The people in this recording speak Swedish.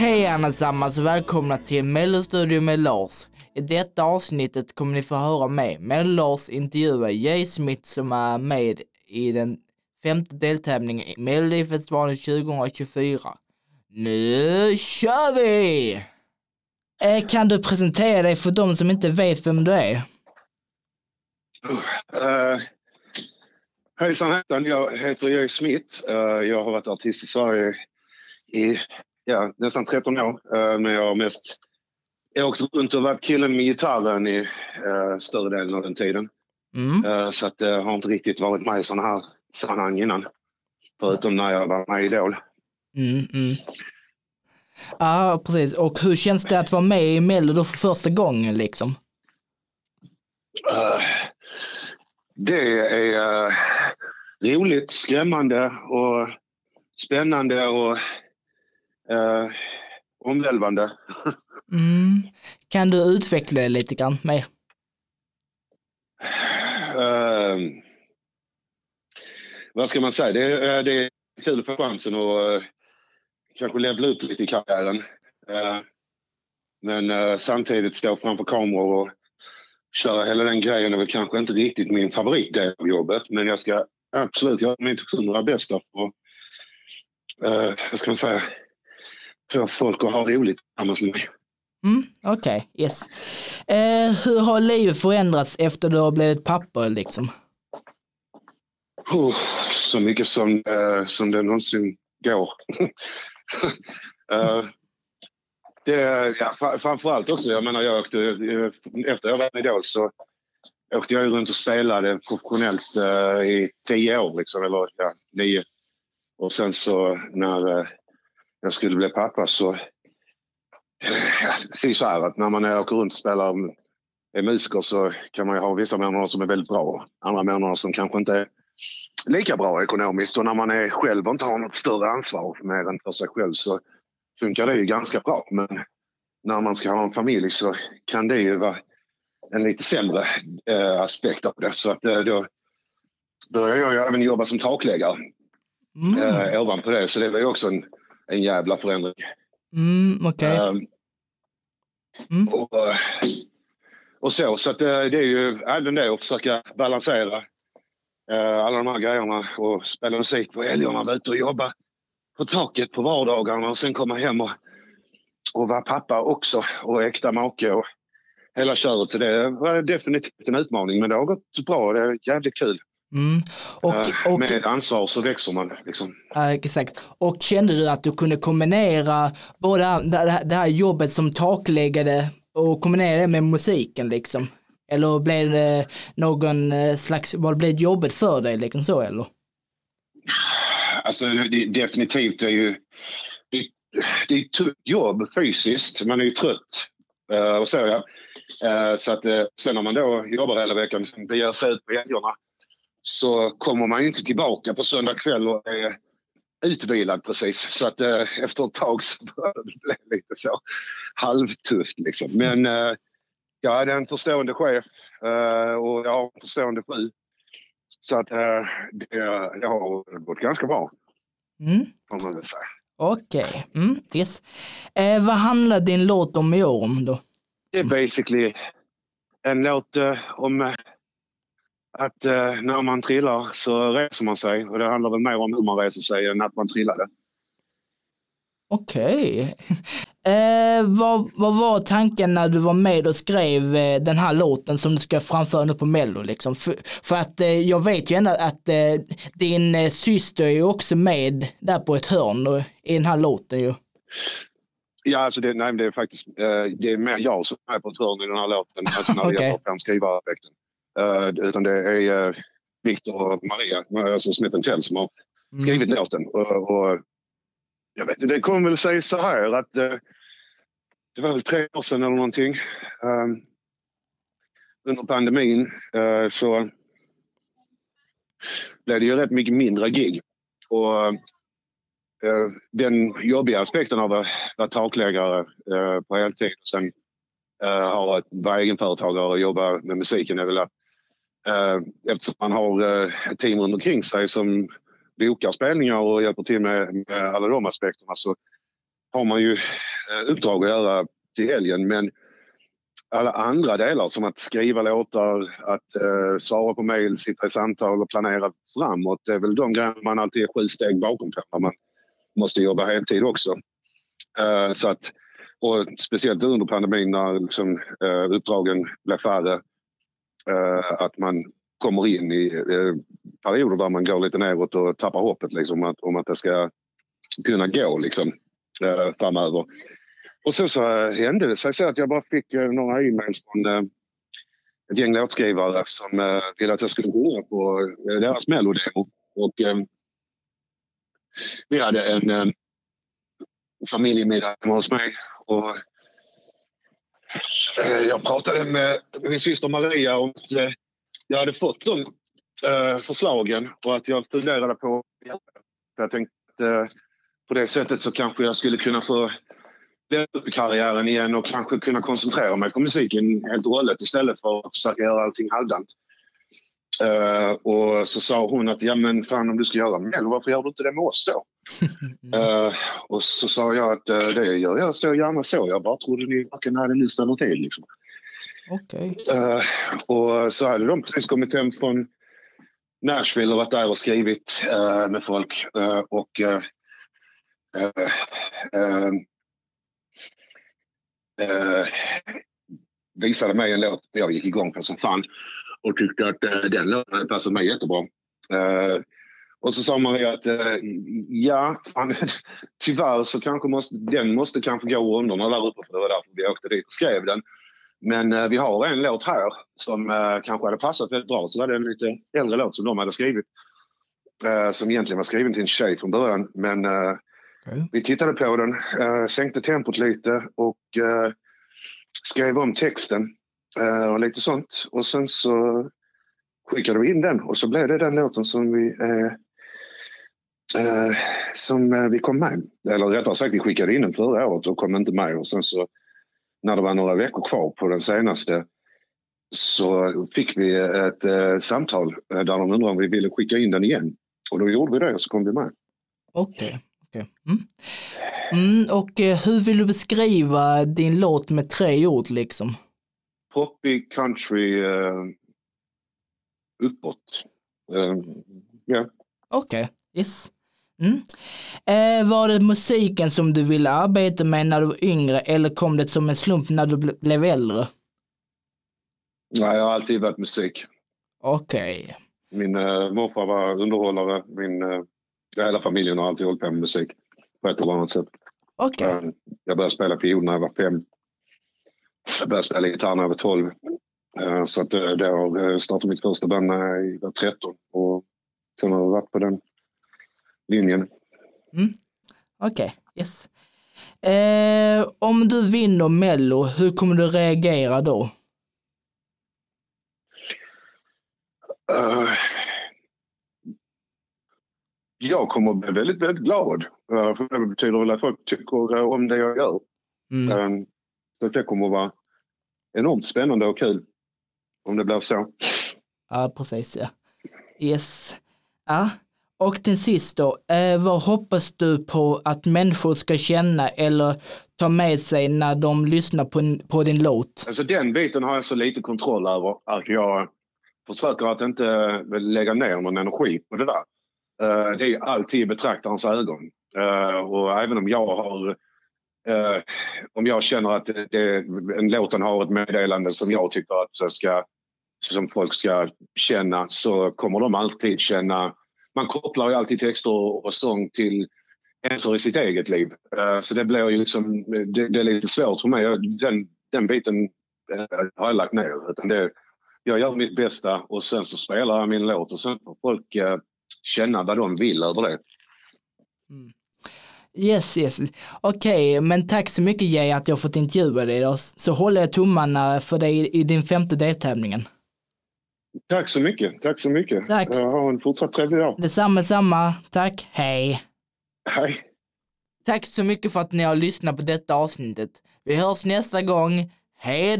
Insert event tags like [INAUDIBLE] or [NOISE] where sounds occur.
Hej allesammans och välkomna till Mellostudio med Lars. I detta avsnittet kommer ni få höra mig, med Lars intervjua Jay Smith som är med i den femte deltävlingen i Melodifestivalen 2024. Nu kör vi! Eh, kan du presentera dig för de som inte vet vem du är? Uh, hejsan hejsan, jag heter Jay Smith. Uh, jag har varit artist i Sverige i ja, nästan 13 år. Uh, men jag har mest jag åkt runt och varit killen med gitarren i uh, större delen av den tiden. Mm. så att det har inte riktigt varit med i sådana här sammanhang innan. Förutom när jag var med i Idol. Mm, mm. Ja, precis. Och hur känns det att vara med i Mello då för första gången liksom? det är uh, roligt, skrämmande och spännande och uh, omvälvande. [LAUGHS] Mm. Kan du utveckla det lite grann mer? Uh, vad ska man säga? Det, är, det är kul att få chansen att kanske levla upp lite i karriären. men samtidigt stå framför kameror och köra hela den grejen är väl kanske inte riktigt min favoritdel av jobbet men jag ska absolut göra mitt hundra bästa för att, vad ska man säga, få folk att ha roligt tillsammans med mig. Mm, Okej, okay. yes. Eh, hur har livet förändrats efter du har blivit pappa liksom? Oh, så mycket som, uh, som det någonsin går. uh, [LAUGHS] det, ja, framförallt också, jag menar jag åkte, efter jag var med Idol så åkte jag runt och spelade professionellt uh, i tio år, liksom, eller ja, nio. Och sen så när uh, jag skulle bli pappa så, [LAUGHS] det så här att när man åker runt och spelar är musiker så kan man ju ha vissa månader som är väldigt bra, andra månader som kanske inte är lika bra ekonomiskt och när man är själv och inte har något större ansvar mer än för sig själv så funkar det ju ganska bra. Men när man ska ha en familj så kan det ju vara en lite sämre eh, aspekt av det. Så att eh, då började jag ju även jobba som takläggare mm. eh, ovanpå det. Så det var ju också en, en jävla förändring. Mm, okay. Ehm, mm. och, och, så, så att det, eh, det är ju även det att försöka balansera eh, alla de här grejerna och spela musik på helgerna, vara ute och jobba på taket på vardagarna och sen komma hem och, och vara pappa också och äkta make och hela köret. Så det var definitivt en utmaning men det har gått bra. Det är jävligt kul. Mm. Och, och, med ansvar så växer man. Liksom. Exakt. Och kände du att du kunde kombinera både det här jobbet som takläggare och kombinera det med musiken liksom? Eller blev det någon eh, slags, var det blev jobbet för dig liksom så eller? Alltså det, definitivt är ju... Det, det är ett tufft jobb fysiskt. Man är ju trött uh, och så. Ja. Uh, så att sen när man då jobbar hela veckan och beger sig ut på helgerna så kommer man inte tillbaka på söndag kväll och är utvilad precis. Så att efter ett tag så börjar det bli lite så halvtufft liksom. Men jag hade en förstående chef och jag har en förstående fru så att det, det har gått ganska bra. Mm. Okej, okay. mm, yes. Eh, vad handlar din låt om i år om då? Det är basically en låt eh, om eh, att eh, när man trillar så reser man sig och det handlar väl mer om hur man reser sig än att man trillade. Okej. Okay. [LAUGHS] Eh, vad, vad var tanken när du var med och skrev eh, den här låten som du ska framföra nu på Mello? Liksom? För, för att eh, jag vet ju ändå att eh, din eh, syster är också med där på ett hörn och, i den här låten ju. Ja, alltså det, nej, det är faktiskt eh, det är mer jag som är på ett hörn i den här låten, alltså när det okay. gäller skrivareffekten. Uh, utan det är uh, Victor och Maria, alltså Smith Tell, som har mm. skrivit mm. låten. Och, och jag vet det kommer väl säga så här att uh, det var väl tre år sedan eller någonting. Um, under pandemin uh, så blev det ju rätt mycket mindre gig. Och uh, den jobbiga aspekten av att vara takläggare uh, på heltid och sen ha ett, vara egenföretagare och jobba med musiken är väl att Eh, eftersom man har eh, ett team runt omkring sig som bokar spelningar och hjälper till med, med alla de aspekterna så har man ju eh, uppdrag att göra till helgen men alla andra delar som att skriva låtar, att eh, svara på mejl, sitta i samtal och planera framåt. Det är väl de grejerna man alltid är sju steg bakom på när man måste jobba heltid också. Eh, så att, och speciellt under pandemin när liksom, eh, uppdragen blev färre. Eh, att man kommer in i eh, perioder där man går lite neråt och tappar hoppet liksom, att, om att det ska kunna gå liksom, eh, framöver. Och sen så eh, hände det sig så att jag bara fick eh, några e-mails från eh, ett gäng låtskrivare som eh, ville att jag skulle gå på eh, deras melodier. Och eh, vi hade en eh, familjemiddag hemma hos mig och Eh, jag pratade med min syster Maria om att eh, jag hade fått de eh, förslagen och att jag funderade på jag tänkte på det sättet så kanske jag skulle kunna få upp karriären igen och kanske kunna koncentrera mig på musiken helt och hållet istället för att försöka göra allting halvdant. Eh, och så sa hon att ja men fan om du ska göra Mello, varför gör du inte det med oss då? [LAUGHS] Eh, och så sa jag att eh, det gör jag så gärna så. Jag bara trodde ni varken hade lust eller tid. Liksom. Eh, och så hade de precis kommit hem från Nashville och varit där och skrivit med folk. Och visade mig en låt jag gick igång på som fan och tyckte att eh, den låten passade mig jättebra. Eh, och så sa Maria att eh, ja, fan, [LAUGHS] tyvärr så kanske måste, den måste kanske gå rundorna där uppe för det var därför vi åkte dit och skrev den. Men eh, vi har en låt här som eh, kanske hade passat väldigt bra. Så var det en lite äldre låt som de hade skrivit. Eh, som egentligen var skriven till en tjej från början. Men eh, Okej. vi tittade på den, eh, sänkte tempot lite och skrev om texten Eh, och lite sånt. Och sen så skickade vi in den och så blev det den låten som vi eh, eh, som eh, vi kom med. Eller rättare sagt, vi skickade in den förra året och kom inte med. Och sen så när det var några veckor kvar på den senaste så fick vi ett eh, samtal eh, där de undrade om vi ville skicka in den igen. Och då gjorde vi det och så kom vi med. Okej. okej. Mm. Mm, och hur vill du beskriva din låt med tre ord liksom? Poppy country eh, uppåt. Eh, ja. Okej, yes. Mm. Eh, var det musiken som du ville arbeta med när du var yngre eller kom det som en slump när du ble- blev äldre? Nej, jag har alltid varit musik. Okej. Min eh, morfar var underhållare. Min, eh, hela familjen har alltid hållit på med musik på ett eller annat sätt. Eh, Jag började spela fiol när jag var fem. Jag började spela gitarr när jag var tolv. Eh, Så att det har eh, startat mitt första band när jag var 13 och sen har jag varit på den linjen. Okej, yes. Eh, om du vinner Mello, hur kommer du reagera då? Eh, Jag kommer bli väldigt, väldigt glad. Eh, För det betyder väl att folk tycker eh, om det jag gör. Mm. Eh, Så det kommer att vara enormt spännande och kul om det blir så. Ja, precis ja. Yes. Ja. Och till sist då, eh, vad hoppas du på att människor ska känna eller ta med sig när de lyssnar på, på din låt? Alltså den biten har jag så lite kontroll över att jag försöker att inte lägga ner någon energi på det där. Eh, Det är alltid i betraktarens ögon. Eh, Och även om jag har Uh, om jag känner att det, en låten har ett meddelande som jag tycker att ska, som folk ska känna så kommer de alltid känna... Man kopplar ju alltid texter och sång till händelser i sitt eget liv. Uh, Så det blir ju liksom, det, det är lite svårt för mig. Jag- Den, den biten uh, har jag lagt ner. Utan det, jag gör mitt bästa och sen så spelar jag min låt och sen får folk känna vad de vill över det. Mm. Yes, yes. Okej, men tack så mycket Jay att jag fått intervjua dig idag. Så håller jag tummarna för dig i din femte deltävlingen. Tack så mycket. Tack så mycket. Tack. Ha en fortsatt trevlig dag. Detsamma, samma. Tack, hej. Hej. Tack så mycket för att ni har lyssnat på detta avsnittet. Vi hörs nästa gång. Hej